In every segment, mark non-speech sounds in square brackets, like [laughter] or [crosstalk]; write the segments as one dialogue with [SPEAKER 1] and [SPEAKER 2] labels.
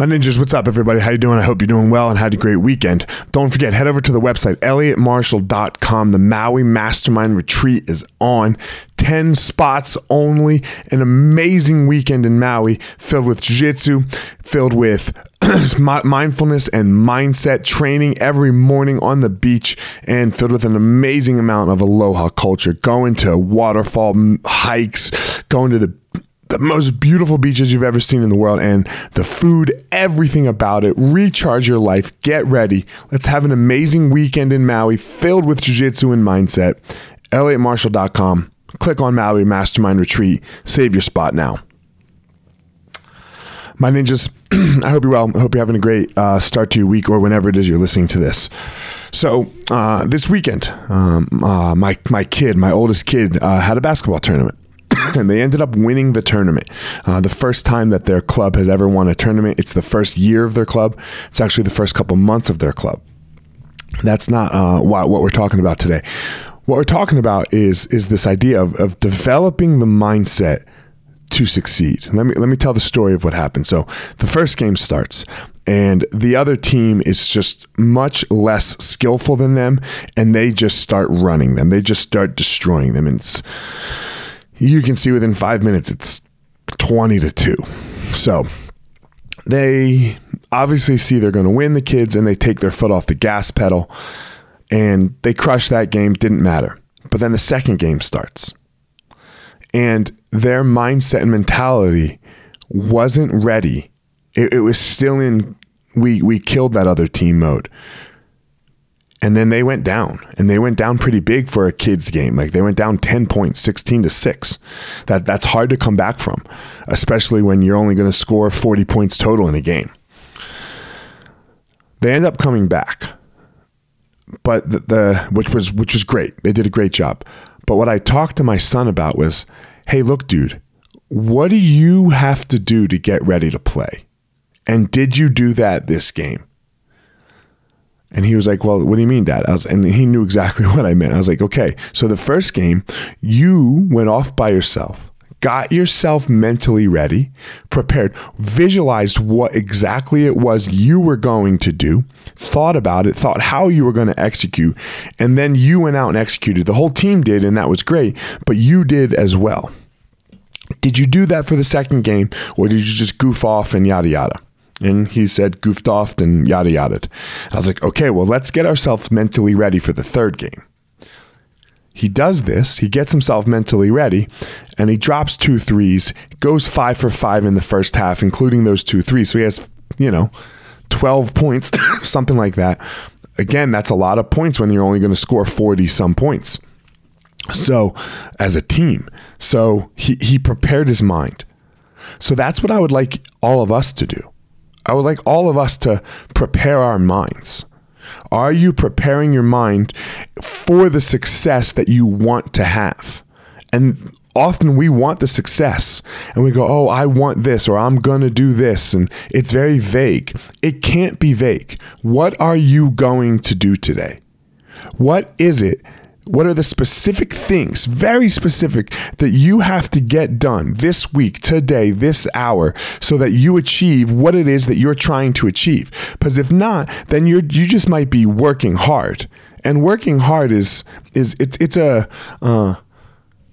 [SPEAKER 1] My ninjas, what's up, everybody? How you doing? I hope you're doing well and had a great weekend. Don't forget, head over to the website, elliottmarshall.com. The Maui Mastermind Retreat is on. 10 spots only. An amazing weekend in Maui filled with jiu-jitsu, filled with [clears throat] mindfulness and mindset training every morning on the beach and filled with an amazing amount of aloha culture. Going to waterfall hikes, going to the the most beautiful beaches you've ever seen in the world and the food, everything about it. Recharge your life. Get ready. Let's have an amazing weekend in Maui filled with jiu-jitsu and mindset. ElliottMarshall.com. Click on Maui Mastermind Retreat. Save your spot now. My ninjas, [clears throat] I hope you're well. I hope you're having a great uh, start to your week or whenever it is you're listening to this. So uh, this weekend, um, uh, my my kid, my oldest kid, uh, had a basketball tournament. [coughs] and they ended up winning the tournament. Uh, the first time that their club has ever won a tournament. It's the first year of their club. It's actually the first couple months of their club. That's not uh, what, what we're talking about today. What we're talking about is is this idea of, of developing the mindset to succeed. Let me let me tell the story of what happened. So the first game starts and the other team is just much less skillful than them and they just start running them. They just start destroying them and it's you can see within five minutes it's 20 to 2. So they obviously see they're going to win the kids and they take their foot off the gas pedal and they crush that game. Didn't matter. But then the second game starts and their mindset and mentality wasn't ready. It, it was still in we we killed that other team mode and then they went down. And they went down pretty big for a kids game. Like they went down 10 points 16 to 6 that that's hard to come back from especially when you're only going to score 40 points total in a game. They end up coming back. But the, the which was which was great. They did a great job. But what i talked to my son about was hey look dude what do you have to do to get ready to play? And did you do that this game and he was like, "Well, what do you mean, Dad?" I was, and he knew exactly [laughs] what I meant. I was like, "Okay, so the first game, you went off by yourself, got yourself mentally ready, prepared, visualized what exactly it was you were going to do, thought about it, thought how you were going to execute, and then you went out and executed. The whole team did, and that was great, but you did as well. Did you do that for the second game, or did you just goof off and yada yada?" And he said, goofed off and yada yada. I was like, okay, well, let's get ourselves mentally ready for the third game. He does this, he gets himself mentally ready, and he drops two threes, goes five for five in the first half, including those two threes. So he has, you know, 12 points, [coughs] something like that. Again, that's a lot of points when you're only going to score 40 some points. So, as a team, so he, he prepared his mind. So, that's what I would like all of us to do. I would like all of us to prepare our minds. Are you preparing your mind for the success that you want to have? And often we want the success and we go, oh, I want this or I'm going to do this. And it's very vague. It can't be vague. What are you going to do today? What is it what are the specific things, very specific, that you have to get done this week, today, this hour, so that you achieve what it is that you're trying to achieve? Because if not, then you're you just might be working hard, and working hard is is it's it's a uh,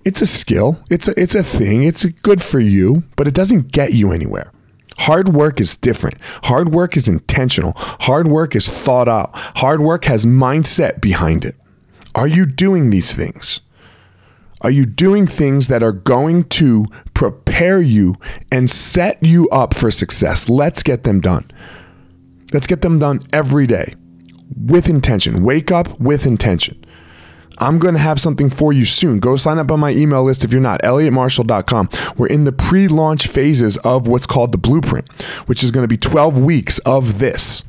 [SPEAKER 1] it's a skill, it's a it's a thing, it's good for you, but it doesn't get you anywhere. Hard work is different. Hard work is intentional. Hard work is thought out. Hard work has mindset behind it. Are you doing these things? Are you doing things that are going to prepare you and set you up for success? Let's get them done. Let's get them done every day with intention. Wake up with intention. I'm going to have something for you soon. Go sign up on my email list if you're not, elliottmarshall.com. We're in the pre launch phases of what's called the blueprint, which is going to be 12 weeks of this.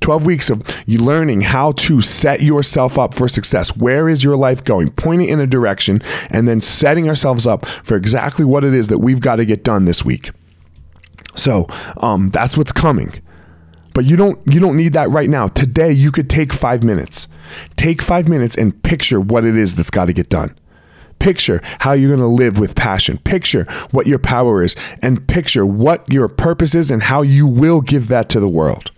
[SPEAKER 1] 12 weeks of you learning how to set yourself up for success. Where is your life going? Pointing in a direction and then setting ourselves up for exactly what it is that we've got to get done this week. So um, that's what's coming. But you don't you don't need that right now. Today you could take five minutes. Take five minutes and picture what it is that's got to get done. Picture how you're going to live with passion. Picture what your power is and picture what your purpose is and how you will give that to the world.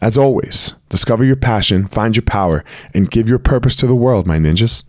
[SPEAKER 1] As always, discover your passion, find your power, and give your purpose to the world, my ninjas.